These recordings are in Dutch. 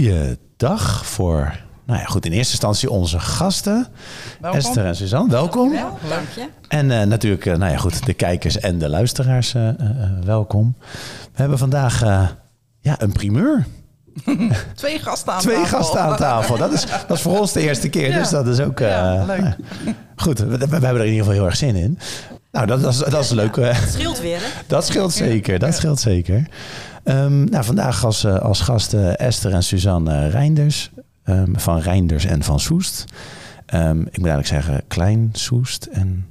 goeiedag voor, nou ja, goed, in eerste instantie onze gasten. Welkom. Esther en Suzanne, welkom. Dank je. En eh, natuurlijk, eh, nou ja, goed, de kijkers en de luisteraars, eh, welkom. We hebben vandaag eh, ja, een primeur. Twee gasten aan Twee tafel. gasten aan tafel. Dat is, dat is voor ons de eerste keer, Ja. dus dat is ook... eh, Ja, leuk. Goed, we, we hebben er in ieder geval heel erg zin in. Nou, dat, dat, is, dat is leuk. eh, Scheelt weer, hè? Dat scheelt zeker, dat scheelt zeker. Ehm, nou, vandaag als, eh, als gasten Esther en Suzanne Reinders. ehm, van Reinders en van Soest. Ehm, ik moet eigenlijk zeggen Klein Soest en...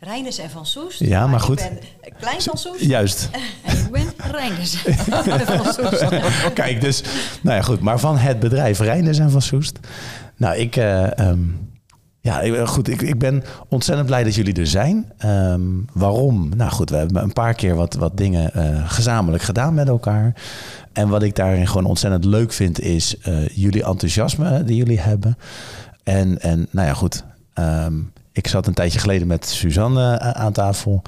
Reiners en Van Soest. Ja, maar goed. Ik ben Klein van Soest. Juist. En ik ben Reiners van Soest. Kijk, dus... Nou ja, goed. Maar van het bedrijf Reinders en van Soest. Nou, ik... eh, ja, ik- goed. Ik, ik ben ontzettend blij dat jullie er zijn. Ehm, waarom? Nou goed, we hebben een paar keer wat, wat dingen eh, gezamenlijk gedaan met elkaar. En wat ik daarin gewoon ontzettend leuk vind, is eh, jullie enthousiasme die jullie hebben. En, en nou ja, goed. ehm, ik zat een tijdje geleden met Suzanne eh, aan tafel.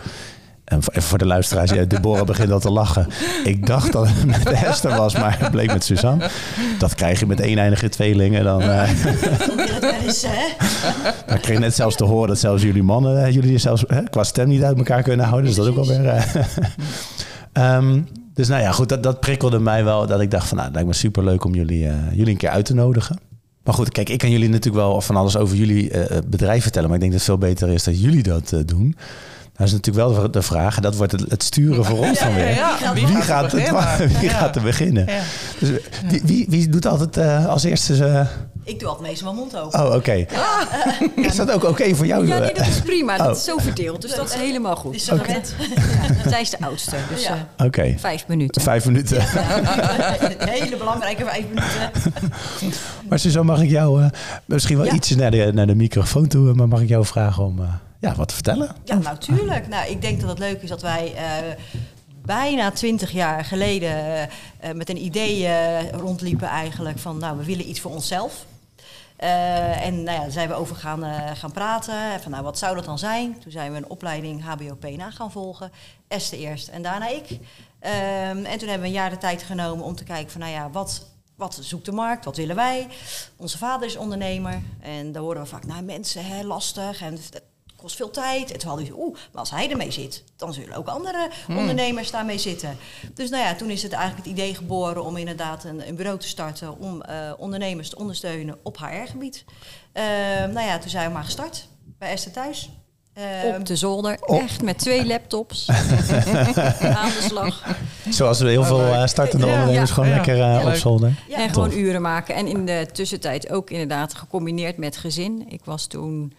En voor, even voor de luisteraars, ja, Deborah begint al te lachen. Ik dacht dat het met Esther was, maar het bleek met Suzanne. Dat krijg je met eeneindige tweelingen. Dan, eh, het wel eens, hè? ik kreeg net zelfs te horen dat zelfs jullie mannen, jullie zelfs hè, qua stem niet uit elkaar kunnen houden. Dus dat is ook wel weer. eh, Ehm, dus nou ja, goed, dat, dat prikkelde mij wel. Dat ik dacht van, nou, het lijkt me super leuk om jullie, eh, jullie een keer uit te nodigen. Maar goed, kijk, ik kan jullie natuurlijk wel van alles over jullie eh, bedrijf vertellen. Maar ik denk dat het veel beter is dat jullie dat eh, doen. Nou is natuurlijk wel de- vraag, en dat wordt het, sturen voor ons dan weer. Ja, Wie Wie gaat, het, wie gaat er beginnen? Dus, wie, wie, wie doet altijd eh, als eerste... Ik doe altijd meestal mijn mond open. oh, oké. Is dat ook oké voor jou? Ja, eh? nee, dat is prima. Dat Oh. is zo verdeeld. Dus dat is helemaal goed. Is zo gewend. Zij is de oudste, dus Ja. eh, Oké, vijf minuten. vijf minuten. Hele belangrijke vijf minuten. Maar Suzanne, mag ik jou eh, misschien wel Ja. iets naar de, naar de microfoon toe, maar mag ik jou vragen om eh, ja, wat te vertellen? Ja, nou tuurlijk. Nou, ik denk dat het leuk is dat wij eh, bijna twintig jaar geleden met een idee rondliepen eigenlijk van nou, we willen iets voor onszelf. Eh, en nou daar zijn we over gaan, eh, gaan praten. Van, nou, wat zou dat dan zijn? Toen zijn we een opleiding HBO-PNA gaan volgen. Esther eerst en daarna ik. Ehm, en toen hebben we een jaar de tijd genomen om te kijken van nou ja, wat, wat zoekt de markt? Wat willen wij? Onze vader is ondernemer. En dan horen we vaak, nou mensen, hè, lastig. En kost veel tijd. En toen hadden we, oeh, maar als hij ermee zit, dan zullen ook andere ondernemers daarmee zitten. Dus nou ja, toen is het eigenlijk het idee geboren om inderdaad een, een bureau te starten om eh, ondernemers te ondersteunen op HR-gebied. Ehm, nou ja, toen zijn we maar gestart bij Esther thuis. Ehm, Op de zolder, Op- echt met twee laptops. Aan de slag. Zoals we heel veel eh, startende Ja, ondernemers ja, gewoon ja. lekker eh, op zolder. ja, en tof. gewoon uren maken. En in de tussentijd ook inderdaad gecombineerd met gezin. Ik was toen,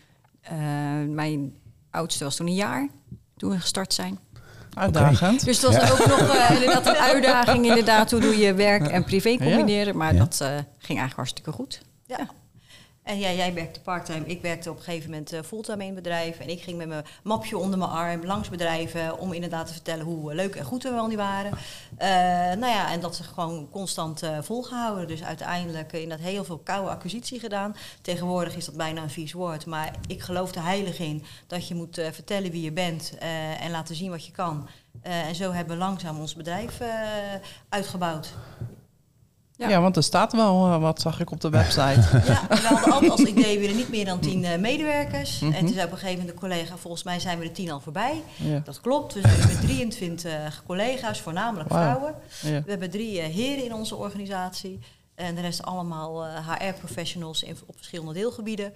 mijn oudste was toen een jaar toen we gestart zijn. Uitdagend. Dus het was ook nog eh, inderdaad een uitdaging inderdaad. Hoe doe je werk en privé combineren? Maar Ja. dat eh, ging eigenlijk hartstikke goed. Ja. En ja, jij werkte parttime. Ik werkte op een gegeven moment eh, fulltime in het bedrijf. En ik ging met mijn mapje onder mijn arm langs bedrijven om inderdaad te vertellen hoe eh, leuk en goed we wel niet waren. Eh, nou ja, en dat ze gewoon constant eh, volgehouden. Dus uiteindelijk uh, inderdaad heel veel koude acquisitie gedaan. Tegenwoordig is dat bijna een vies woord. Maar ik geloof er heilig in dat je moet vertellen wie je bent en laten zien wat je kan. En zo hebben we langzaam ons bedrijf uitgebouwd. Ja. Ja. want er staat wel eh, wat, zag ik op de website. Ja, we hadden altijd als idee, willen niet meer dan tien eh, medewerkers. Mhm. En toen zei op een gegeven moment de collega, volgens mij zijn we de tien al voorbij. ja. Dat klopt, we zijn met 23 collega's, voornamelijk vrouwen. Ja. We hebben drie eh, heren in onze organisatie. En de rest allemaal HR-professionals op verschillende deelgebieden.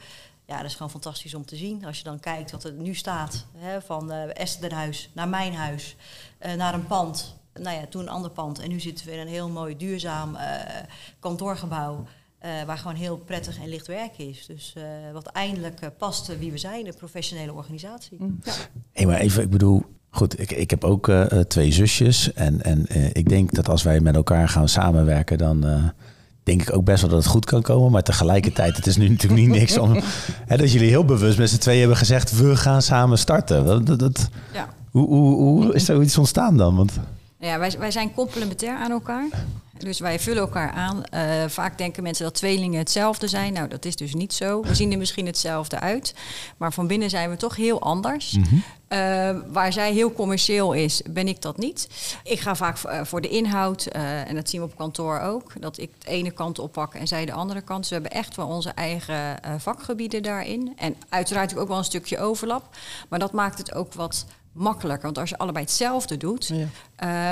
Ja, dat is gewoon fantastisch om te zien. Als je dan kijkt wat er nu staat, hè, van eh Esther huis naar mijn huis, eh, naar een pand. Nou ja, toen een ander pand. En nu zitten we in een heel mooi duurzaam eh, kantoorgebouw. eh, waar gewoon heel prettig en licht werk is. Dus eh, wat eindelijk eh, past wie we zijn, een professionele organisatie. Hé, maar even, ik bedoel, goed, ik, ik heb ook twee zusjes. En, en eh, ik denk dat als wij met elkaar gaan samenwerken, dan eh, denk ik ook best wel dat het goed kan komen. Maar tegelijkertijd, het is nu natuurlijk niet niks om... Hè, dat jullie heel bewust met z'n tweeën hebben gezegd, we gaan samen starten. Dat, dat, dat- Ja. hoe, hoe, hoe is er iets ontstaan dan? Want, Ja, wij, wij zijn complementair aan elkaar. Dus wij vullen elkaar aan. Eh, vaak denken mensen dat tweelingen hetzelfde zijn. Nou, dat is dus niet zo. We zien er misschien hetzelfde uit. Maar van binnen zijn we toch heel anders. Eh, waar zij heel commercieel is, ben ik dat niet. Ik ga vaak eh, voor de inhoud, en dat zien we op kantoor ook, dat ik de ene kant oppak en zij de andere kant. Dus we hebben echt wel onze eigen vakgebieden daarin. En uiteraard ook wel een stukje overlap. Maar dat maakt het ook wat makkelijker. Want als je allebei hetzelfde doet, Ja.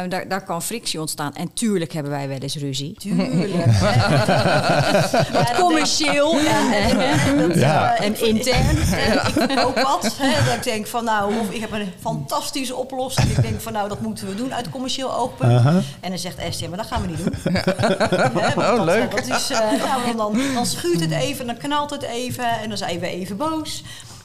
eh, daar, daar kan frictie ontstaan. En tuurlijk hebben wij wel eens ruzie. Tuurlijk. Wat commercieel en, en, Ja. en intern. ik ook wat. Hè, dat ik denk van nou, of ik heb een fantastische oplossing. Ik denk van nou, dat moeten we doen uit commercieel oogpunt. Aha. En dan zegt Esther, maar dat gaan we niet doen. Hè, Oh, dat, leuk. Dat is, eh, nou, dan, dan, dan schuurt het even, dan knalt het even en dan zijn we even boos.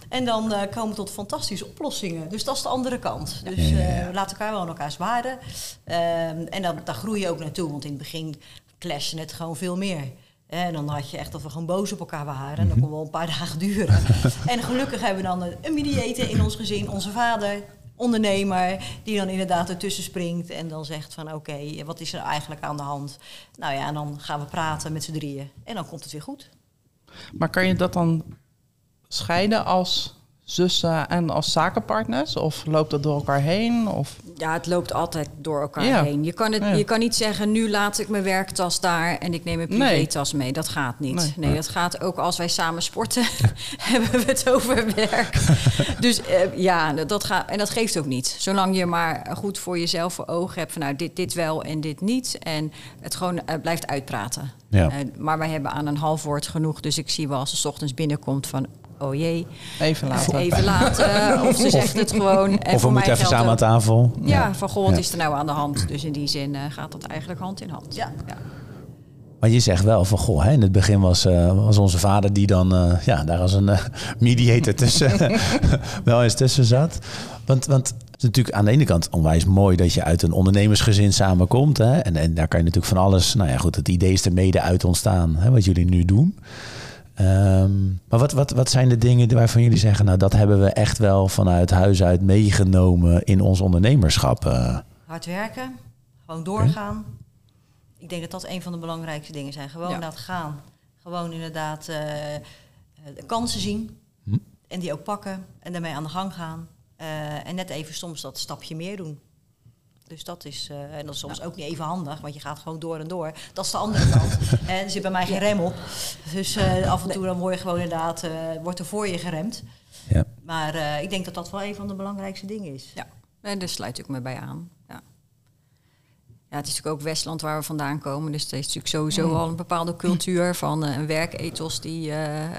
En dan eh, komen we tot fantastische oplossingen. Dus dat is de andere kant. Dus Ja, ja, ja. eh, we laten elkaar wel aan elkaars waarden. Ehm, en dan, daar groei je ook naartoe. Want in het begin clashen het gewoon veel meer. En dan had je echt dat we gewoon boos op elkaar waren. En dat kon wel een paar dagen duren. en gelukkig hebben we dan een- een mediator in ons gezin. Onze vader, ondernemer. Die dan inderdaad ertussen springt. En dan zegt van oké, wat is er eigenlijk aan de hand? Nou ja, en dan gaan we praten met z'n drieën. En dan komt het weer goed. Maar kan je dat dan scheiden als zussen en als zakenpartners? Of loopt dat door elkaar heen? Of... Ja, het loopt altijd door elkaar Ja. heen. Je kan, het, Ja. je kan niet zeggen, nu laat ik mijn werktas daar en ik neem mijn Nee. privétas mee. Dat gaat niet. Nee. Nee, dat gaat ook als wij samen sporten, hebben we het over werk. dus eh, ja, dat- gaat, en dat geeft ook niet. Zolang je maar goed voor jezelf voor ogen hebt van nou, dit, dit wel en dit niet. En het gewoon eh, blijft uitpraten. Ja. Eh, maar wij hebben aan een half woord genoeg. Dus ik zie wel als ze 's ochtends binnenkomt van, oh jee, Even laten. even laten. Of ze zegt het gewoon. En Of we moeten even samen aan tafel. ja, van goh, wat Ja. is er nou aan de hand? Dus in die zin eh, gaat dat eigenlijk hand in hand. Ja. Maar je zegt wel van, goh, hè, in het begin was, eh, was onze vader die dan eh, ja, daar als een eh, mediator tussen wel eens tussen zat. Want, want het is natuurlijk aan de ene kant onwijs mooi dat je uit een ondernemersgezin samenkomt. Hè? En, en daar kan je natuurlijk van alles, nou ja goed, het idee is er mede uit ontstaan, hè, wat jullie nu doen. Ehm, maar wat, wat, wat zijn de dingen waarvan jullie zeggen, nou dat hebben we echt wel vanuit huis uit meegenomen in ons ondernemerschap? eh? Hard werken, gewoon doorgaan. Ik denk dat dat een van de belangrijkste dingen zijn. Gewoon Ja. inderdaad gaan. Gewoon inderdaad eh, eh, de kansen zien. Hm. En die ook pakken. En daarmee aan de gang gaan. Eh, en net even soms dat stapje meer doen. Dus dat is, eh, en dat is soms ook niet even handig, want je gaat gewoon door en door. Dat is de andere kant. En er zit bij mij geen rem op. Dus eh, af en toe dan word je gewoon inderdaad, eh, wordt er voor je geremd. Ja. Maar eh, ik denk dat dat wel een van de belangrijkste dingen is. Ja, en daar sluit ik me bij aan. Ja. Ja, het is natuurlijk ook Westland waar we vandaan komen. Dus het is natuurlijk sowieso al een bepaalde cultuur van een werkethos die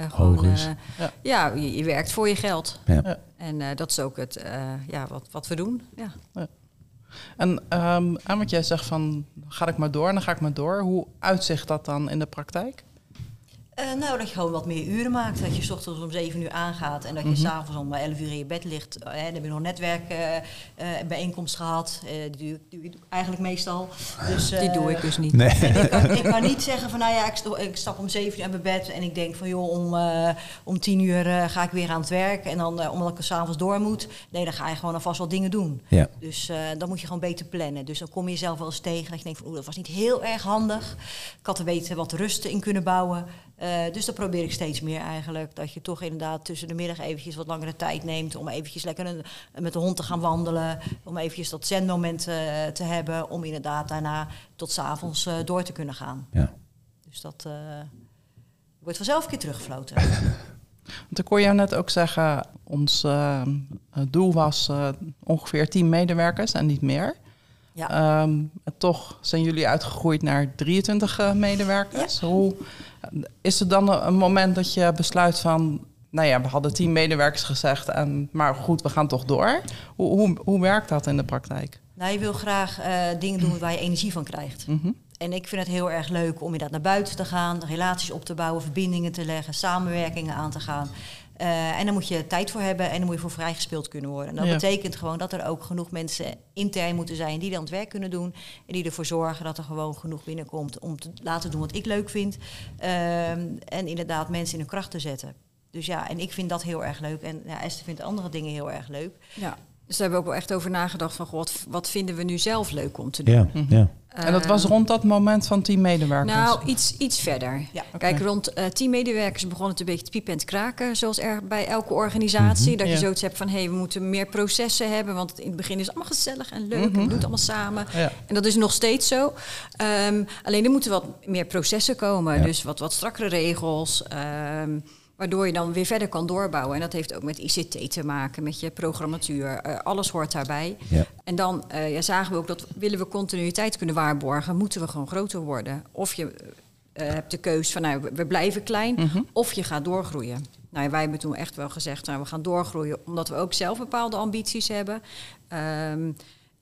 gewoon... Hoog is. Ja. ja, je, je werkt voor je geld. Ja. Ja. En eh, dat is ook het, eh, ja, wat, wat we doen. Ja. En ehm aan wat jij zegt van, ga ik maar door en dan ga ik maar door. Hoe uitzicht dat dan in de praktijk? Eh, nou, dat je gewoon wat meer uren maakt. Dat je 's ochtends om 7 uur aangaat en dat je Mhm. s'avonds om 11 uur in je bed ligt. Eh, dan heb je nog een netwerkbijeenkomst gehad. Eh, die, doe, ik- die doe ik eigenlijk meestal. Dus, Die doe ik dus niet. Nee. ik, kan, ik kan niet zeggen van, nou ja, ik, sto- ik stap om 7 uur uit mijn bed en ik denk van, joh, om, eh, om 10 uur ga ik weer aan het werk. En dan, omdat ik er s'avonds door moet, nee, dan ga je gewoon alvast wat dingen doen. Ja. Dus eh, dan moet je gewoon beter plannen. Dus dan kom je jezelf wel eens tegen dat je denkt van, oeh, dat was niet heel erg handig. Ik had er beter wat rust in kunnen bouwen. Eh, dus dat probeer ik steeds meer eigenlijk. Dat je toch inderdaad tussen de middag eventjes wat langere tijd neemt... om eventjes lekker een- met de hond te gaan wandelen. Om eventjes dat zenmoment eh, te hebben... om inderdaad daarna tot 's avonds eh, door te kunnen gaan. Ja. Dus dat eh, wordt vanzelf een keer teruggefloten. Want ik hoor jou net ook zeggen, ons eh, doel was eh, ongeveer 10 medewerkers en niet meer. Ja. Ehm, en toch zijn jullie uitgegroeid naar 23 eh, medewerkers. Hoe, is er dan een, moment dat je besluit van... Nou ja, we hadden 10 medewerkers gezegd, en, maar goed, we gaan toch door. Hoe, hoe, hoe werkt dat in de praktijk? nou, je wil graag eh, dingen doen waar je energie van krijgt. Mhm. En ik vind het heel erg leuk om inderdaad naar buiten te gaan, relaties op te bouwen, verbindingen te leggen, samenwerkingen aan te gaan. Eh, en daar moet je tijd voor hebben en dan moet je voor vrijgespeeld kunnen worden. En dat Ja. betekent gewoon dat er ook genoeg mensen intern moeten zijn die dan het werk kunnen doen. En die ervoor zorgen dat er gewoon genoeg binnenkomt om te laten doen wat ik leuk vind. Ehm, en inderdaad mensen in hun kracht te zetten. Dus ja, en ik vind dat heel erg leuk. En ja, Esther vindt andere dingen heel erg leuk. Ja. Dus daar hebben we ook wel echt over nagedacht van... goh, wat, wat vinden we nu zelf leuk om te doen? Ja, ja. En dat was rond dat moment van team medewerkers. Nou, iets, iets verder. Ja. Kijk, rond eh teammedewerkers begon het een beetje te piepen en te kraken, zoals er bij elke organisatie. Dat je Ja. zoiets hebt van, hé, hey, we moeten meer processen hebben, want in het begin is het allemaal gezellig en leuk en we doen het allemaal samen. Ja. En dat is nog steeds zo. Ehm, alleen er moeten wat meer processen komen, Ja. dus wat, wat strakkere regels. ehm, Waardoor je dan weer verder kan doorbouwen. En dat heeft ook met ICT te maken, met je programmatuur. Eh, alles hoort daarbij. Ja. En dan eh, ja, zagen we ook dat willen we continuïteit kunnen waarborgen, moeten we gewoon groter worden. Of je eh, hebt de keus van nou, we- blijven klein, of je gaat doorgroeien. Nou, wij hebben toen echt wel gezegd, nou, we gaan doorgroeien, omdat we ook zelf bepaalde ambities hebben. Ehm,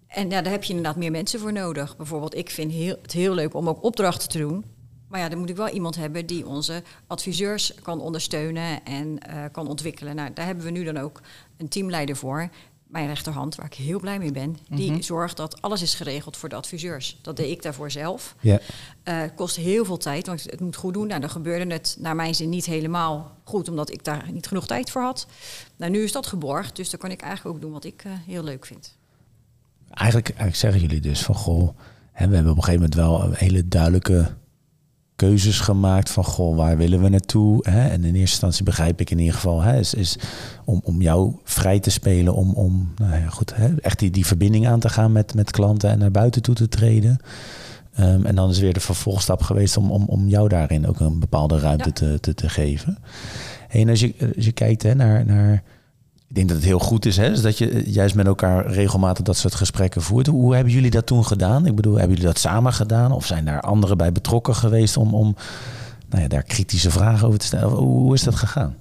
en ja, daar heb je inderdaad meer mensen voor nodig. Bijvoorbeeld, ik vind heel, het heel leuk om ook opdrachten te doen. Maar ja, dan moet ik wel iemand hebben die onze adviseurs kan ondersteunen en eh, kan ontwikkelen. Nou, daar hebben we nu dan ook een teamleider voor. Mijn rechterhand, waar ik heel blij mee ben, die zorgt dat alles is geregeld voor de adviseurs. Dat deed ik daarvoor zelf. Ja. Eh, kost heel veel tijd, want het moet goed doen. Nou, dan gebeurde het naar mijn zin niet helemaal goed, omdat ik daar niet genoeg tijd voor had. Nou, nu is dat geborgd, dus dan kan ik eigenlijk ook doen wat ik eh, heel leuk vind. Eigenlijk, eigenlijk zeggen jullie dus van goh, hè, we hebben op een gegeven moment wel een hele duidelijke keuzes gemaakt van goh, waar willen we naartoe? Hè? En in eerste instantie begrijp ik in ieder geval, hè, is, is om, om jou vrij te spelen, om, om nou ja, goed, hè, echt die, die verbinding aan te gaan met, met klanten en naar buiten toe te treden. Ehm, en dan is weer de vervolgstap geweest om, om, om jou daarin ook een bepaalde ruimte Ja. te, te, te geven. En als je, als je kijkt hè, naar, naar ik denk dat het heel goed is, hè, dus dat je juist met elkaar regelmatig dat soort gesprekken voert. Hoe, hebben jullie dat toen gedaan? Ik bedoel, hebben jullie dat samen gedaan? Of zijn daar anderen bij betrokken geweest om, om nou ja, daar kritische vragen over te stellen? Hoe is dat gegaan?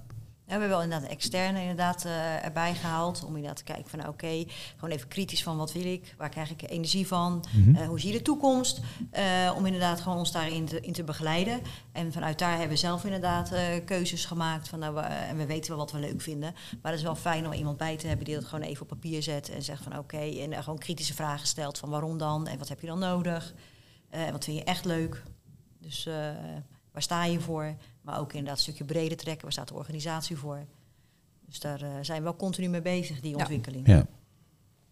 We hebben wel inderdaad externe inderdaad, eh, erbij gehaald. Om inderdaad te kijken van nou, oké, gewoon even kritisch van wat wil ik? Waar krijg ik energie van? Eh, hoe zie je de toekomst? Eh, om inderdaad gewoon ons daarin te, in te begeleiden. En vanuit daar hebben we zelf inderdaad keuzes gemaakt. Van, nou, en we weten wel wat we leuk vinden. Maar het is wel fijn om iemand bij te hebben die dat gewoon even op papier zet. En zegt van oké, en gewoon kritische vragen stelt van waarom dan? En wat heb je dan nodig? En wat vind je echt leuk? Dus waar sta je voor? Maar ook inderdaad een stukje breder trekken. Waar staat de organisatie voor? Dus daar eh, zijn we wel continu mee bezig, die Ja. ontwikkeling. Ja.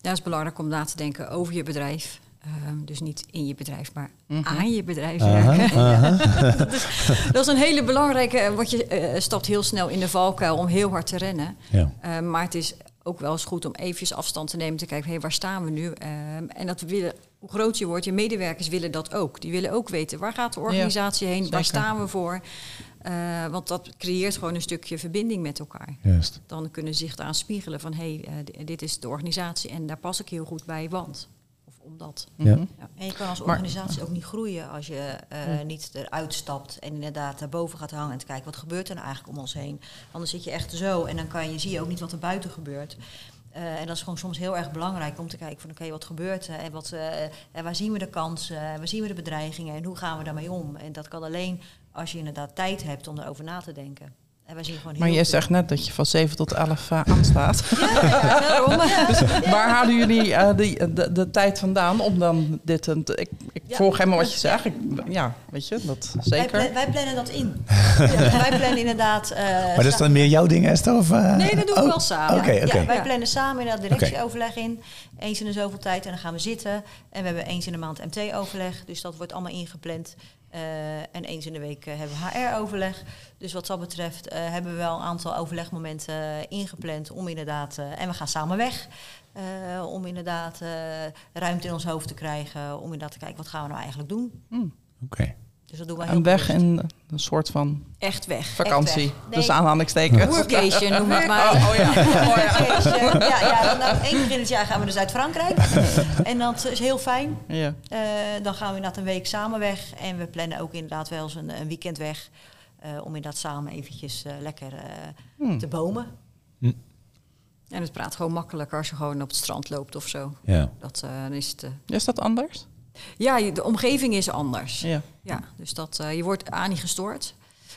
Ja, het is belangrijk om na te denken over je bedrijf. Ehm, dus niet in je bedrijf, maar aan je bedrijf werken. Dat is een hele belangrijke, want je eh, stapt heel snel in de valkuil om heel hard te rennen. Ja. Eh, maar het is ook wel eens goed om even afstand te nemen, te kijken, hey, waar staan we nu? Ehm, en dat willen, hoe groot je wordt, je medewerkers willen dat ook. Die willen ook weten, waar gaat de organisatie heen? Waar staan we voor? Eh, want dat creëert gewoon een stukje verbinding met elkaar. Juist. Dan kunnen ze zich aan spiegelen van, hé, hey, eh, dit is de organisatie en daar pas ik heel goed bij, want. Of omdat. Ja. En je kan als Maar- organisatie ook niet groeien als je eh, niet eruit stapt en inderdaad daarboven gaat hangen en te kijken wat gebeurt er nou eigenlijk om ons heen. Anders zit je echt zo en dan kan je, zie je ook niet wat er buiten gebeurt. Eh, en dat is gewoon soms heel erg belangrijk om te kijken van oké, wat gebeurt er en, wat, eh, en waar zien we de kansen, waar zien we de bedreigingen en hoe gaan we daarmee om. En dat kan alleen als je inderdaad tijd hebt om erover na te denken. En wij zien gewoon heel Maar je zegt net dat je van 7 tot 11 eh, aanstaat. Ja, ja. Dus waar halen jullie eh, die, de, de tijd vandaan om dan dit... en ik ik Ja. volg helemaal wat je zegt. Ik, ja, weet je, dat Wij, zeker. pla- wij plannen dat in. Ja, wij plannen inderdaad. eh, Maar dat is dan meer jouw ding, Esther? Of, eh? Nee, dat doen we Oh, wel samen. Oké, wij plannen samen inderdaad directieoverleg in. Eens in de zoveel tijd en dan gaan we zitten. En we hebben eens in de maand MT-overleg. Dus dat wordt allemaal ingepland. Eh, en eens in de week eh, hebben we HR-overleg. Dus wat dat betreft eh, hebben we wel een aantal overlegmomenten ingepland om inderdaad... en we gaan samen weg. om inderdaad ruimte in ons hoofd te krijgen. Om inderdaad te kijken, wat gaan we nou eigenlijk doen? Oké. Dus dat doen wij Een weg bewust. in een soort van Echt weg. vakantie. weg. Nee. Dus aanhalingstekens. Workation noem het maar. Oh, oh ja. Oh, ja. Ja, ja, dan nou, één keer in het jaar gaan we naar Zuid-Frankrijk. en dat is heel fijn. Ja. Eh, dan gaan we inderdaad een week samen weg. En we plannen ook inderdaad wel eens een, een weekend weg. eh, om inderdaad samen eventjes eh, lekker eh, Hmm. te bomen. En het praat gewoon makkelijker als je gewoon op het strand loopt of zo. Ja. Dat, eh, dan is het, Is dat anders? Ja, de omgeving is anders. Ja. Ja, dus dat, eh, je wordt aan niet gestoord.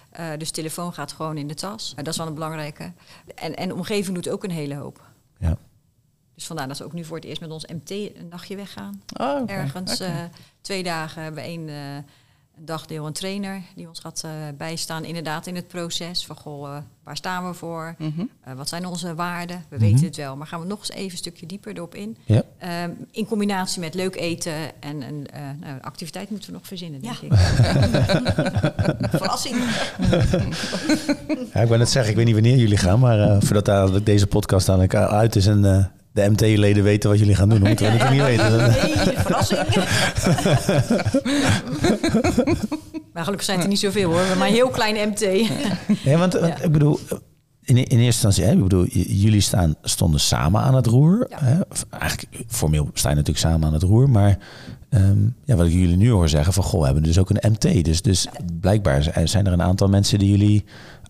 Eh, dus telefoon gaat gewoon in de tas. Eh, dat is wel een belangrijke. En, en de omgeving doet ook een hele hoop. Ja. Dus vandaar dat we ook nu voor het eerst met ons MT een nachtje weggaan. Oh, oké. Ergens eh, twee dagen hebben we één, eh, een dagdeel een trainer die ons gaat eh, bijstaan, inderdaad in het proces. Van goh, eh, waar staan we voor? Mhm. Eh, wat zijn onze waarden? We Mhm. weten het wel, maar gaan we nog eens even een stukje dieper erop in. Ja. Ehm, in combinatie met leuk eten en een eh, nou, activiteit moeten we nog verzinnen, denk Ja. ik. Verrassing. Ja, ik wou net zeggen, ik weet niet wanneer jullie gaan, maar eh, voordat deze podcast aan elkaar uit is en eh, de MT-leden weten wat jullie gaan doen, dan moeten we natuurlijk niet weten. Nee, verrassing. Maar gelukkig zijn het er niet zoveel hoor, maar een heel klein MT. Nee, want, want Ja. ik bedoel, in, in eerste instantie, hè, ik bedoel, jullie staan, stonden samen aan het roer. Ja. Hè? Eigenlijk, formeel sta je natuurlijk samen aan het roer, maar ehm, ja, wat ik jullie nu hoor zeggen, van goh, we hebben dus ook een MT. Dus, dus blijkbaar z- zijn er een aantal mensen die jullie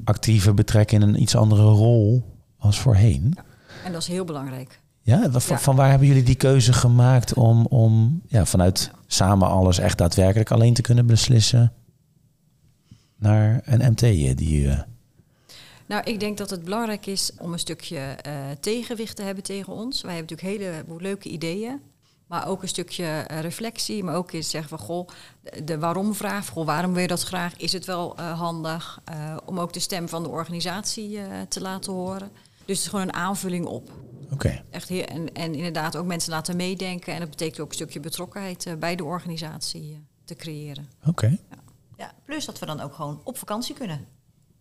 actiever betrekken in een iets andere rol als voorheen. En dat is heel belangrijk. Ja, van, Ja. waar hebben jullie die keuze gemaakt om, om ja, vanuit samen alles echt daadwerkelijk alleen te kunnen beslissen naar een MT die eh, Nou, ik denk dat het belangrijk is om een stukje eh, tegenwicht te hebben tegen ons. Wij hebben natuurlijk een heleboel leuke ideeën. Maar ook een stukje eh, reflectie. Maar ook eens zeggen van, goh, de, de waarom-vraag. Goh, waarom wil je dat graag? Is het wel eh, handig? Eh, om ook de stem van de organisatie eh, te laten horen. Dus het is gewoon een aanvulling op. Oké. Echt heel, en, en inderdaad ook mensen laten meedenken. En dat betekent ook een stukje betrokkenheid eh, bij de organisatie eh, te creëren. Oké. Ja, plus dat we dan ook gewoon op vakantie kunnen.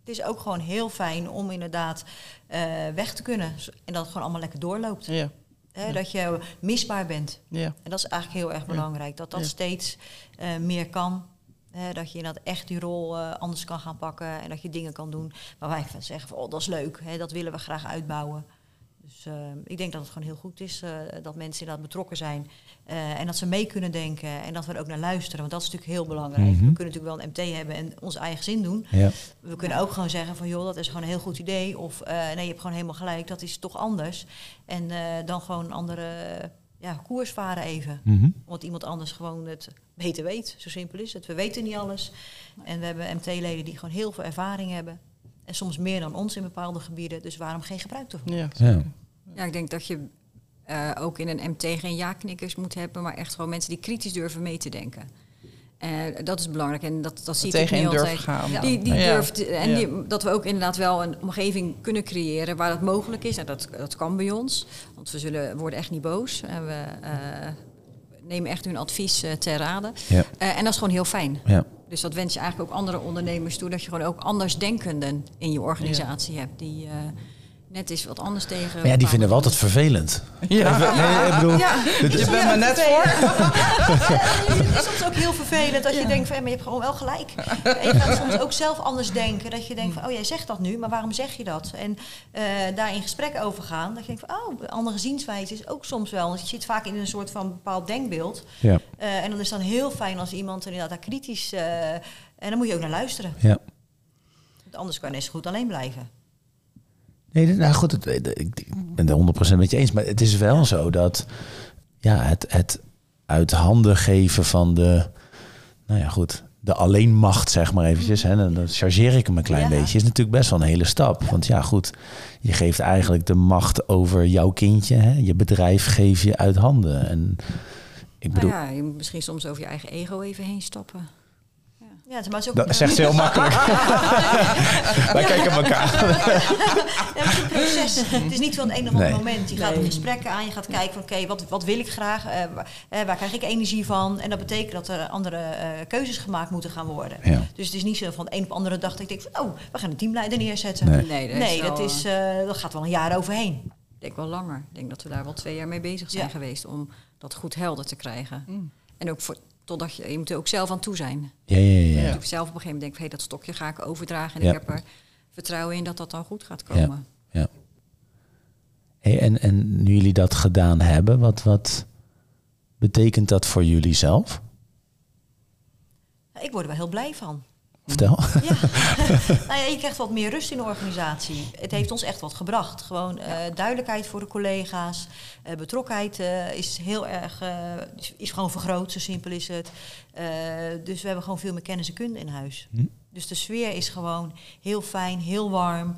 Het is ook gewoon heel fijn om inderdaad eh, weg te kunnen. En dat het gewoon allemaal lekker doorloopt. Ja, Hè, Dat je misbaar bent. ja. En dat is eigenlijk heel erg belangrijk. Dat dat Ja. steeds eh, meer kan. Hè, dat je inderdaad echt die rol anders kan gaan pakken. En dat je dingen kan doen waar wij van zeggen van, oh, dat is leuk. Hè, dat willen we graag uitbouwen. Dus eh, ik denk dat het gewoon heel goed is eh, dat mensen inderdaad betrokken zijn. eh, en dat ze mee kunnen denken. En dat we er ook naar luisteren. Want dat is natuurlijk heel belangrijk. Mhm. We kunnen natuurlijk wel een MT hebben en ons eigen zin doen. Ja. We kunnen ook gewoon zeggen van joh, dat is gewoon een heel goed idee. Of eh, nee, je hebt gewoon helemaal gelijk, dat is toch anders. En eh, dan gewoon een andere ja, koers varen even. Mhm. Omdat iemand anders gewoon het beter weet. Zo simpel is het. We weten niet alles. En we hebben MT-leden die gewoon heel veel ervaring hebben. En soms meer dan ons in bepaalde gebieden. Dus waarom geen gebruik ervan? ja. Ja. Ik denk dat je eh, ook in een MT geen ja-knikkers moet hebben, maar echt gewoon mensen die kritisch durven mee te denken. En dat is belangrijk en dat, dat zie ik niet altijd. gaan. Ja. Die, die Ja. durft, en Ja. die, dat we ook inderdaad wel een omgeving kunnen creëren waar dat mogelijk is. En dat, dat kan bij ons, want we zullen, worden echt niet boos. En we eh, nemen echt hun advies eh, ter rade. En dat is gewoon heel fijn. Ja. Dus dat wens je eigenlijk ook andere ondernemers toe. Dat je gewoon ook andersdenkenden in je organisatie hebt. Die net eens wat anders tegen... Maar ja, die vinden we altijd vervelend. Ja. Even- nee, ik bedoel, Je bent me net voor. Het is soms ook heel vervelend dat je denkt van, ja, maar je hebt gewoon wel gelijk. En je gaat soms ook zelf anders denken. Dat je denkt van, oh jij zegt dat nu, maar waarom zeg je dat? En eh, daar in gesprek over gaan. Dat je denkt van, oh, een andere zienswijze is ook soms wel. Want je zit vaak in een soort van bepaald denkbeeld. ja, Eh, en dan is het dan heel fijn als iemand inderdaad daar kritisch... eh, en dan moet je ook naar luisteren. ja. Want anders kan je net zo goed alleen blijven. Nee, nou goed, het, ik ik ben het 100% met je eens. Maar het is wel zo dat ja, het, het uit handen geven van de, nou ja goed, de alleenmacht, zeg maar eventjes. Hè, en dan chargeer ik hem een klein Ja. beetje. Is natuurlijk best wel een hele stap. Want ja, goed, je geeft eigenlijk de macht over jouw kindje. Hè, je bedrijf geef je uit handen. En ik bedoel, Nou ja, je moet misschien soms over je eigen ego even heen stappen. Ja, maar is ook... dat zegt ze heel makkelijk. Wij kijken elkaar. Ja, het is een proces. Het is niet van het een of andere Nee. moment. Je gaat Nee. er gesprekken aan. Je gaat kijken van oké, wat, wat wil ik graag? Eh, waar, eh, waar krijg ik energie van? En dat betekent dat er andere eh, keuzes gemaakt moeten gaan worden. Ja. Dus het is niet zo van de een op de andere dag dat ik denk van oh, we gaan een teamleider neerzetten. Nee. Nee, dat, Nee, is dat, is, eh, dat gaat wel een jaar overheen. Ik denk wel langer. Ik denk dat we daar wel twee jaar mee bezig zijn Ja. geweest om dat goed helder te krijgen. Mm. En ook voor, totdat je, je moet er ook zelf aan toe zijn. Ja, ja, ja. Ja. ja. Ik zelf op een gegeven moment denk, hey, dat stokje ga ik overdragen. En Ja. ik heb er vertrouwen in dat dat dan goed gaat komen. ja. Hey, en, en nu jullie dat gedaan hebben, wat, wat betekent dat voor jullie zelf? Ik word er wel heel blij van. Vertel. Ja. nou ja, je krijgt wat meer rust in de organisatie. Het heeft ons echt wat gebracht. Gewoon eh, duidelijkheid voor de collega's. Eh, betrokkenheid eh, is heel erg, is, is gewoon vergroot, zo simpel is het. Eh, dus we hebben gewoon veel meer kennis en kunde in huis. Hm. Dus de sfeer is gewoon heel fijn, heel warm.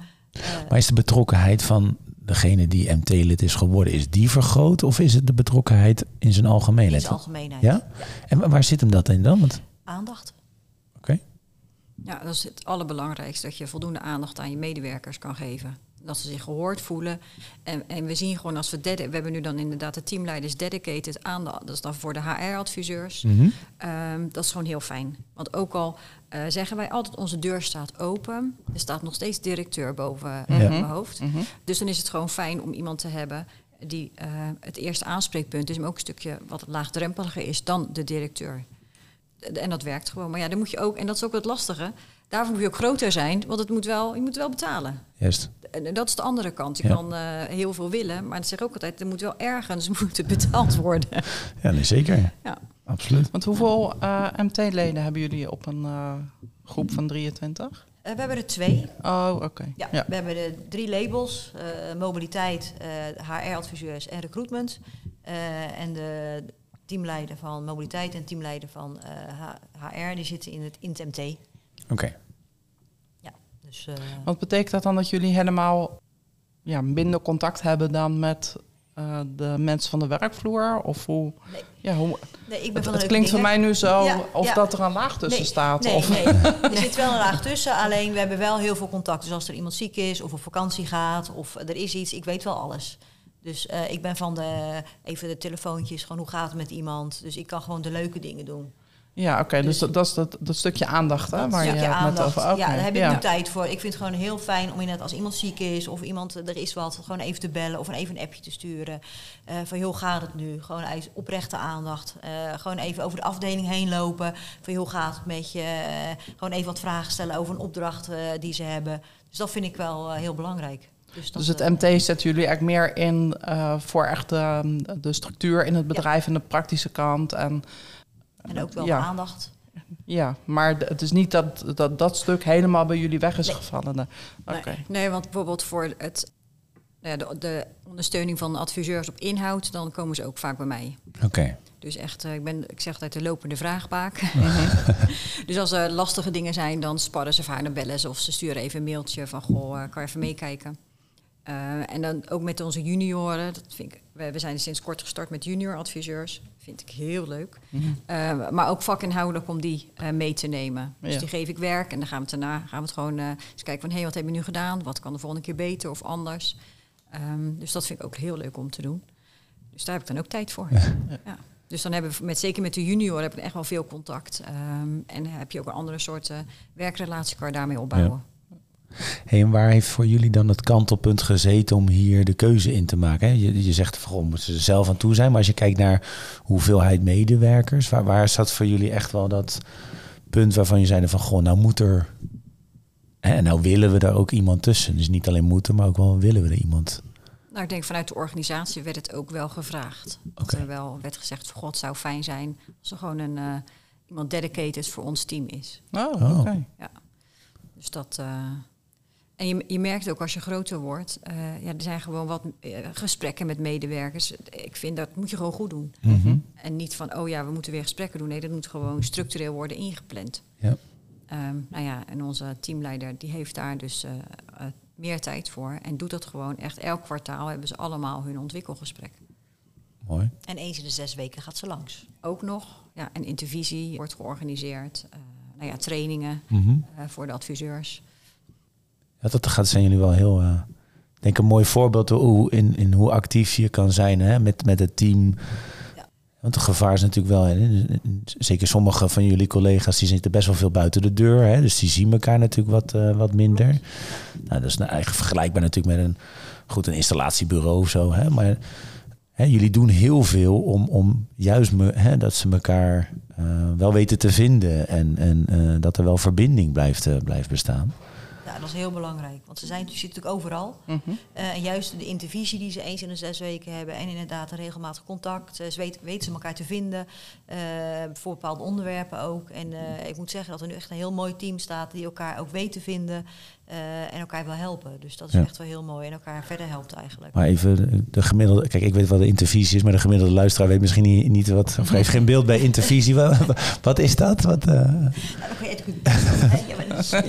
Maar is de betrokkenheid van degene die MT-lid is geworden, is die vergroot? Of is het de betrokkenheid in zijn in algemeenheid? zijn algemeenheid. Ja? En wa- waar zit hem dat in dan? Want, Aandacht. Ja, dat is het allerbelangrijkste, dat je voldoende aandacht aan je medewerkers kan geven. Dat ze zich gehoord voelen. En, en we zien gewoon als we... dedi- We hebben nu dan inderdaad de teamleiders dedicated aan de... Dat is dan voor de HR-adviseurs. Mhm. Ehm, dat is gewoon heel fijn. Want ook al eh, zeggen wij altijd onze deur staat open... er staat nog steeds directeur boven Ja. mijn hoofd. Dus dan is het gewoon fijn om iemand te hebben... die eh, het eerste aanspreekpunt is... maar ook een stukje wat laagdrempeliger is dan de directeur. En dat werkt gewoon. Maar ja, dan moet je ook... En dat is ook het lastige. Daarvoor moet je ook groter zijn, want het moet wel, je moet wel betalen. Juist. En dat is de andere kant. Je Ja. kan eh, heel veel willen, maar ik zeg ook altijd... er moet wel ergens moet het betaald worden. Ja, nee, zeker. Ja. Absoluut. Want hoeveel eh, MT-leden hebben jullie op een eh, groep van 23? Eh, we hebben er twee. Oh, oké. Ja, Ja. we hebben de drie labels: eh, mobiliteit, eh, HR-adviseurs en recruitment. Eh, en de teamleider van mobiliteit en teamleider van eh, HR, die zitten in het, in het MT. Oké. Ja, dus, eh, Wat betekent dat dan dat jullie helemaal ja, minder contact hebben dan met eh, de mensen van de werkvloer? Of hoe? Nee. Ja, hoe nee, ik ben het van het de klinkt voor mij nu zo Ja, of ja. dat er een laag tussen nee, staat. Nee, of, nee, er zit wel een laag tussen. Alleen we hebben wel heel veel contact. Dus als er iemand ziek is of op vakantie gaat of er is iets, ik weet wel alles. Dus eh, ik ben van de, even de telefoontjes, gewoon hoe gaat het met iemand. Dus ik kan gewoon de leuke dingen doen. Ja, oké. dus Dus- dat, dat is dat, dat stukje aandacht hè, waar je stukje het net aandacht. over... Ja, daar heb ik ja. nu tijd voor. Ik vind het gewoon heel fijn om inderdaad als iemand ziek is of iemand er is wat, gewoon even te bellen of even een appje te sturen. Eh, van hoe gaat het nu? Gewoon oprechte aandacht. Eh, gewoon even over de afdeling heen lopen. Van hoe gaat het met je? Eh, gewoon even wat vragen stellen over een opdracht eh, die ze hebben. Dus dat vind ik wel eh, heel belangrijk. Dus, dat, Dus het MT zetten jullie eigenlijk meer in eh, voor echt de, de structuur in het bedrijf en de praktische kant. En, en ook wel ja. aandacht. Ja, maar het is niet dat dat, dat stuk helemaal bij jullie weg is Nee. gevallen. Nee. Oké. Nee, nee, want bijvoorbeeld voor het, nou ja, de, de ondersteuning van adviseurs op inhoud... dan komen ze ook vaak bij mij. Oké. Dus echt, eh, ik, ben, ik zeg altijd de lopende vraagbaak. dus als er lastige dingen zijn, dan sparren ze vaak, dan bellen ze of ze sturen even een mailtje van goh, eh, kan je even meekijken. Eh, en dan ook met onze junioren. Dat vind ik, we, we zijn sinds kort gestart met junior adviseurs. Vind ik heel leuk. Eh, maar ook vakinhoudelijk om die eh, mee te nemen. Dus die geef ik werk en dan gaan we het daarna gaan we het gewoon eens kijken van hé, hey, wat heb je nu gedaan? Wat kan de volgende keer beter of anders? Ehm, dus dat vind ik ook heel leuk om te doen. Dus daar heb ik dan ook tijd voor. Ja. Dus dan hebben we met, zeker met de junior heb ik echt wel veel contact. Ehm, en heb je ook een andere soort werkrelatie kan je daarmee opbouwen. Hey, en waar heeft voor jullie dan het kantelpunt gezeten om hier de keuze in te maken? hè? Je, je zegt van, moeten ze er zelf aan toe zijn. Maar als je kijkt naar hoeveelheid medewerkers, waar, waar zat voor jullie echt wel dat punt waarvan je zei van, goh, nou moet er... hè, En nou willen we daar ook iemand tussen. Dus niet alleen moeten, maar ook wel willen we er iemand. Nou, ik denk vanuit de organisatie werd het ook wel gevraagd. Dat Oké. er wel werd gezegd, god, het zou fijn zijn als er gewoon een, eh, iemand dedicated voor ons team is. Oh, Oh. oké. Dus dat. eh, en je, je merkt ook als je groter wordt, eh, ja, er zijn gewoon wat eh, gesprekken met medewerkers. Ik vind dat moet je gewoon goed doen. Mhm. En niet van, oh ja, we moeten weer gesprekken doen. Nee, dat moet gewoon structureel worden ingepland. Ja. Ehm, nou ja, en onze teamleider die heeft daar dus eh, meer tijd voor. En doet dat gewoon echt elk kwartaal hebben ze allemaal hun ontwikkelgesprek. Mooi. En eens in de zes weken gaat ze langs. Ook nog, ja, een intervisie wordt georganiseerd. eh, nou ja, trainingen Mhm. voor de adviseurs. Ja, dat gaat, zijn jullie wel heel, ik denk een mooi voorbeeld hoe, in, in hoe actief je kan zijn hè, met, met het team. Ja. Want het gevaar is natuurlijk wel, hè, zeker sommige van jullie collega's, die zitten best wel veel buiten de deur. Hè, dus die zien elkaar natuurlijk wat, eh, wat minder. Nou, dat is nou eigenlijk vergelijkbaar natuurlijk met een, goed, een installatiebureau of zo. Hè, maar hè, jullie doen heel veel om, om juist me, dat ze elkaar eh, wel weten te vinden en, en dat er wel verbinding blijft, blijft bestaan. Dat is heel belangrijk. Want ze zijn, zitten natuurlijk overal. Mhm. Eh, en juist de intervisie die ze eens in de zes weken hebben. En inderdaad een regelmatig contact. eh, ze weten, weten ze elkaar te vinden. eh, voor bepaalde onderwerpen ook. En ik moet zeggen dat er nu echt een heel mooi team staat. Die elkaar ook weet te vinden. Eh, en elkaar wil helpen. Dus dat is Ja. echt wel heel mooi. En elkaar verder helpt eigenlijk. Maar even de- de gemiddelde. Kijk, ik weet wat de intervisie is, maar de gemiddelde luisteraar weet misschien niet, niet wat. Of heeft geen beeld bij intervisie. Wat, wat is dat? Wat, hè,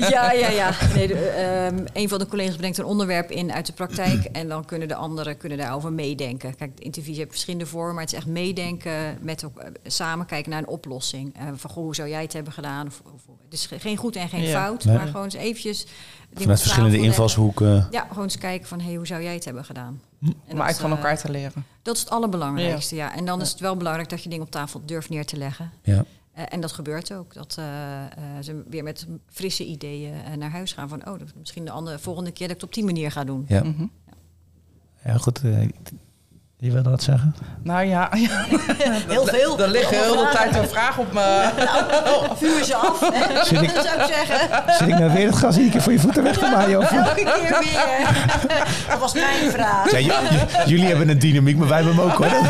ja, Ja, ja. Nee, de, ehm, een van de collega's brengt een onderwerp in uit de praktijk. En dan kunnen de anderen kunnen daarover meedenken. Kijk, de intervisie heeft verschillende vormen. Maar het is echt meedenken met ook, samen kijken naar een oplossing. Eh, van goh, hoe zou jij het hebben gedaan? Of, of- dus geen goed en geen Ja. fout, Nee. maar gewoon eens eventjes... dingen Vanuit verschillende leggen. invalshoeken. Ja, gewoon eens kijken van, hey, hoe zou jij het hebben gedaan? En Om dat, uit van eh, elkaar te leren. Dat is het allerbelangrijkste, ja. En dan is het wel belangrijk dat je dingen op tafel durft neer te leggen. Ja. Eh, en dat gebeurt ook. Dat eh, eh, ze weer met frisse ideeën naar huis gaan. Van, oh, dat, misschien de andere, volgende keer dat ik het op die manier ga doen. Ja. Mhm. ja, goed. Je wilde wat zeggen? Nou ja, ja. Heel veel. er liggen heel de tijd een vraag op me. vragen. Vuur ze af. hè. Zit ik- zou ik zeggen. Zit ik nou weer het gas keer voor je voeten weg te maaien? Of? Elke keer weer. Dat was mijn vraag. Ja, j- j- jullie hebben een dynamiek, maar wij hebben hem ook hoor.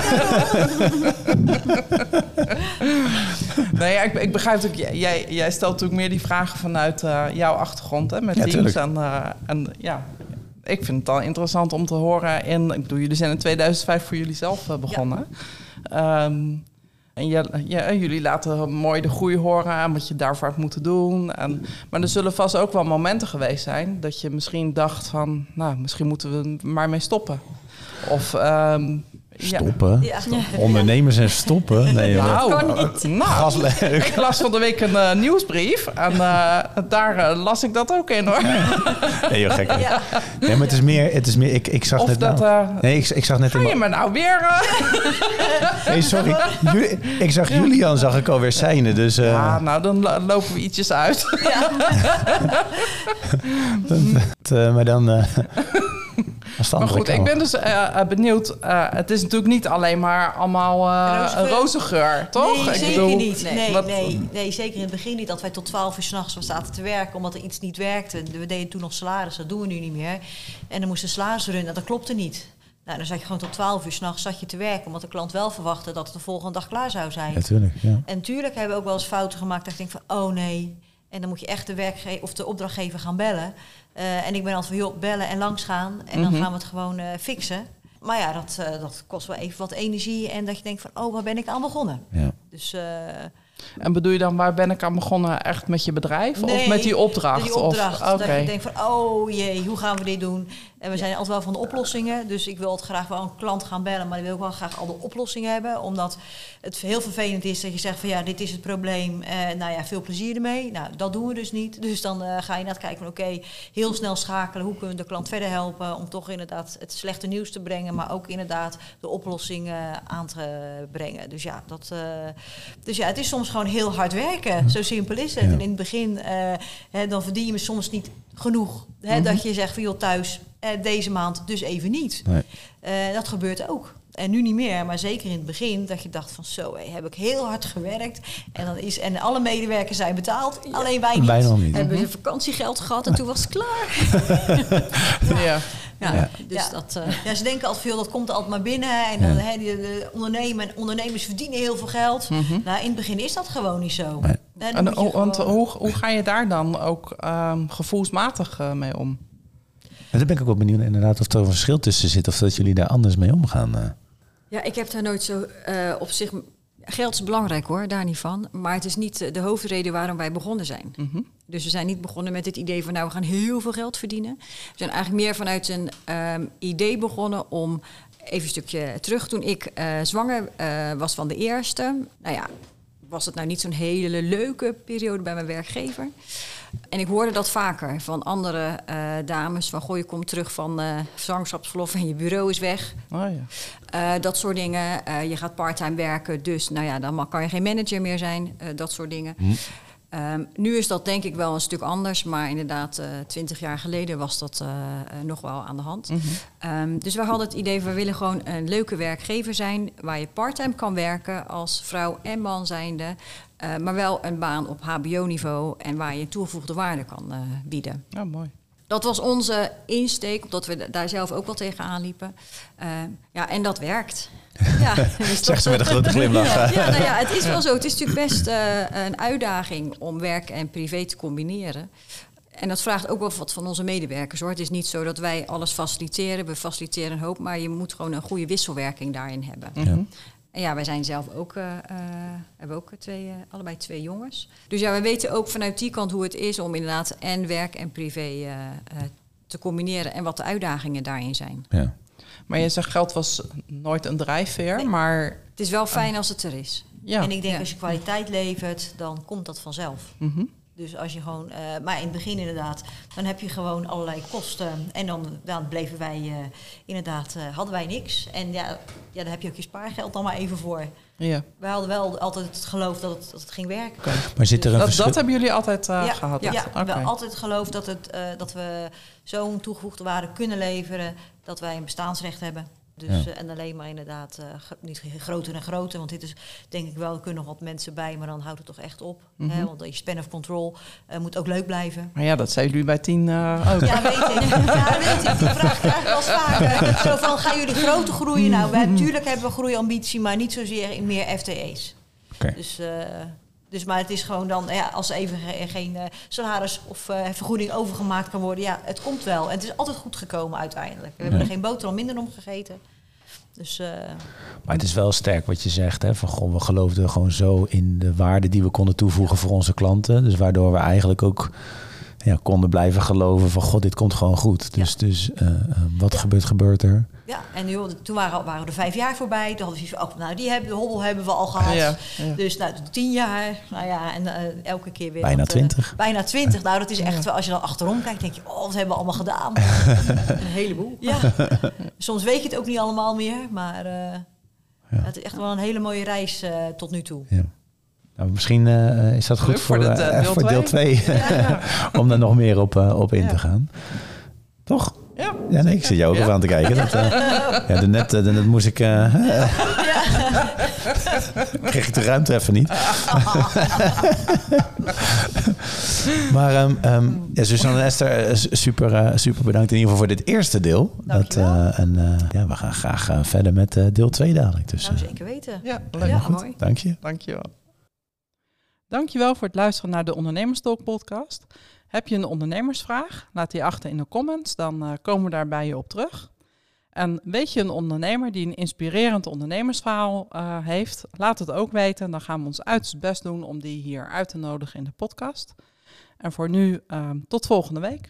Nee, ja, ik, ik begrijp ook, jij- jij, stelt natuurlijk meer die vragen vanuit eh, jouw achtergrond hè, met Ja, teams. En, eh, en ja, ik vind het al interessant om te horen. In, ik bedoel, jullie zijn in 2005 voor jullie zelf eh, begonnen. Ehm, en ja, jullie laten mooi de groei horen en wat je daarvoor hebt moeten doen. En, maar er zullen vast ook wel momenten geweest zijn dat je misschien dacht van, nou, misschien moeten we er maar mee stoppen. Of ja. Stoppen? Ja. Ondernemers en stoppen? Nee. Nou, kan eh, nou, ik las van de week een eh, nieuwsbrief en eh, daar eh, las ik dat ook in hoor. Nee, joh, gek. Ja. Nee, maar het is meer... Het is meer ik, ik zag Of net... dat, nou- nee, ik, ik zag net... Ga je me nou weer... Nee, sorry. Ju- ik zag Julian zag ik alweer zijnen, dus... eh, Ja, nou dan lo- lopen we ietsjes uit. het, eh, maar dan... Maar goed, ik ben dus eh, eh, benieuwd. eh, het is natuurlijk niet alleen maar allemaal eh, Roze een geur. roze geur, toch? Nee, Ik zeker bedoel, niet. Nee, wat- nee, nee, zeker in het begin niet. Dat wij tot 12 uur s'nachts zaten te werken omdat er iets niet werkte. We deden toen nog salaris, dat doen we nu niet meer. En dan moesten salaris runnen, dat klopte niet. Nou, dan zat je gewoon tot 12 uur s'nachts zat je te werken, omdat de klant wel verwachtte dat het de volgende dag klaar zou zijn. Natuurlijk, ja. En natuurlijk hebben we ook wel eens fouten gemaakt dat ik denk van, oh nee. En dan moet je echt de werkgever of de opdrachtgever gaan bellen. Eh, en ik ben altijd van, joh, bellen en langs gaan. En dan Mhm. gaan we het gewoon eh, fixen. Maar ja, dat, eh, dat kost wel even wat energie. En dat je denkt van, oh, waar ben ik aan begonnen? ja. Dus En bedoel je dan, waar ben ik aan begonnen? Echt met je bedrijf? of met die opdracht? die opdracht. Of, Oké. Dat je denkt van, oh jee, hoe gaan we dit doen? En we zijn altijd wel van de oplossingen. Dus ik wil altijd graag wel een klant gaan bellen. Maar ik wil ook wel graag al de oplossingen hebben. Omdat het heel vervelend is dat je zegt van, ja, dit is het probleem. Eh, nou ja, veel plezier ermee. Nou, dat doen we dus niet. Dus dan eh, ga je naar kijken van, oké, heel snel schakelen. Hoe kunnen we de klant verder helpen? Om toch inderdaad het slechte nieuws te brengen. Maar ook inderdaad de oplossingen aan te brengen. Dus ja, dat, eh, dus ja, het is soms gewoon heel hard werken. Zo simpel is het. Ja. En in het begin, hè, dan verdien je me soms niet genoeg. Hè, Dat je zegt van, joh, thuis, deze maand dus even niet. Nee. Eh, dat gebeurt ook. En nu niet meer, maar zeker in het begin dat je dacht van zo, hé, heb ik heel hard gewerkt. En, dan is, en alle medewerkers zijn betaald, alleen wij niet. Wij nog niet. Hebben ze vakantiegeld gehad en toen was het klaar. Ja. Ja, Ja. Dus Ja. dat... eh, Ja, ze denken altijd veel, dat komt altijd maar binnen. En dan, de ondernemen, ondernemers verdienen heel veel geld. Nou, in het begin is dat gewoon niet zo. Nee. En, want hoe, hoe ga je daar dan ook ehm, gevoelsmatig eh, mee om? En dan ben ik ook wel benieuwd inderdaad of er een verschil tussen zit of dat jullie daar anders mee omgaan. eh. Ja, ik heb daar nooit zo eh, op zich. Geld is belangrijk hoor, daar niet van. Maar het is niet eh, de hoofdreden waarom wij begonnen zijn. Mhm. Dus we zijn niet begonnen met het idee van nou we gaan heel veel geld verdienen. We zijn eigenlijk meer vanuit een ehm, idee begonnen om even een stukje terug. Toen ik eh, zwanger eh, was van de eerste, nou ja, was het nou niet zo'n hele leuke periode bij mijn werkgever. En ik hoorde dat vaker van andere eh, dames. Van goh, je komt terug van eh zwangerschapsverlof en je bureau is weg. Oh, ja. Eh, dat soort dingen. Je gaat parttime werken, dus nou ja, dan kan je geen manager meer zijn. dat soort dingen. Ehm, nu is dat denk ik wel een stuk anders, maar inderdaad, twintig jaar geleden was dat nog wel aan de hand. Ehm, dus we hadden het idee van we willen gewoon een leuke werkgever zijn waar je parttime kan werken als vrouw en man zijnde, eh, maar wel een baan op HBO-niveau en waar je toegevoegde waarde kan eh, bieden. ja, mooi. Dat was onze insteek, omdat we da- daar zelf ook wel tegenaan liepen. Eh, ja, en dat werkt. Ja, Zegt ze met een grote glimlach. ja, ja, nou ja, het is wel zo. Het is natuurlijk best een uitdaging om werk en privé te combineren. En dat vraagt ook wel wat van onze medewerkers hoor. Het is niet zo dat wij alles faciliteren. We faciliteren een hoop, maar je moet gewoon een goede wisselwerking daarin hebben. Ja. En ja, wij zijn zelf ook, eh, eh, hebben ook twee, eh, allebei twee jongens. Dus ja, we weten ook vanuit die kant hoe het is om inderdaad en werk en privé te combineren en wat de uitdagingen daarin zijn. Ja. Maar je zegt geld was nooit een drijfveer, Nee. maar Het is wel fijn als het er is. ja. En ik denk Ja. als je kwaliteit levert, dan komt dat vanzelf. Mhm. Dus als je gewoon, eh, maar in het begin inderdaad, dan heb je gewoon allerlei kosten. En dan, dan bleven wij eh, inderdaad, eh, hadden wij niks. En ja, ja, daar heb je ook je spaargeld dan maar even voor. Ja. Wij hadden wel altijd het geloof dat het, dat het ging werken. Maar zit er een Dat, verschil? dat hebben jullie altijd eh, ja, gehad? ja, dat- we altijd geloofd dat, het, eh, dat we zo'n toegevoegde waarde kunnen leveren dat wij een bestaansrecht hebben. Dus, Ja. eh, en alleen maar inderdaad eh, niet groter en groter. Want dit is denk ik wel, er kunnen nog wat mensen bij, maar dan houdt het toch echt op. Mhm. hè? Want je span of control eh, moet ook leuk blijven. Maar ja, dat zijn jullie bij tien ook. Ja, weet ik. Ja, weet ik. Die vraag krijg ik wel vaker. Zo van, gaan jullie groter groeien? Nou, wij, natuurlijk hebben we groeiambitie, maar niet zozeer in meer FTE's. Oké. Dus, dus, maar het is gewoon dan, ja, als er even ge- geen eh, salaris of eh, vergoeding overgemaakt kan worden, ja, het komt wel. En het is altijd goed gekomen uiteindelijk. We hebben er geen boterham minder om gegeten. Dus eh, Maar het is wel sterk wat je zegt. Hè? Van, goh, we geloofden gewoon zo in de waarde die we konden toevoegen voor onze klanten. Dus waardoor we eigenlijk ook ja, konden blijven geloven van... God, dit komt gewoon goed. Dus, dus eh, eh, wat Ja. gebeurt, gebeurt er. ja, en nu, toen waren, waren er vijf jaar voorbij. Toen hadden we oh, nou, die hebben, de hobbel hebben we al gehad. Ja, ja. Dus nou, tien jaar, nou ja, en eh, elke keer weer. Bijna wat, eh, 20. bijna twintig. Nou, dat is echt, wel- als je dan achterom kijkt, denk je, oh, wat hebben we allemaal gedaan. Een heleboel. Ja, soms weet je het ook niet allemaal meer, maar eh, het is echt wel een hele mooie reis eh, tot nu toe. Ja. Nou, misschien eh, is dat goed voor, voor dit, eh, eh, deel voor deel twee. 2. om daar nog meer op, op in Ja. te gaan. Toch? Ja. Ja, nee, ik zit jou ook Ja. even aan te kijken. Dat, eh, ja, daarnet, daarnet moest ik... eh kreeg ik de ruimte even niet. maar um, um, ja, Suzanne en Esther, super, super bedankt in ieder geval voor dit eerste deel. Dat, eh, en eh, ja, we gaan graag verder met eh, deel 2 dadelijk. Dus Nou, zeker weten. Ja, leuk. Ja, mooi. Dank je. Dankjewel. Dankjewel voor het luisteren naar de Ondernemerstalk podcast. Heb je een ondernemersvraag? Laat die achter in de comments, dan eh, komen we daar bij je op terug. En weet je een ondernemer die een inspirerend ondernemersverhaal eh, heeft? Laat het ook weten. Dan gaan we ons uiterst best doen om die hier uit te nodigen in de podcast. En voor nu, eh, tot volgende week.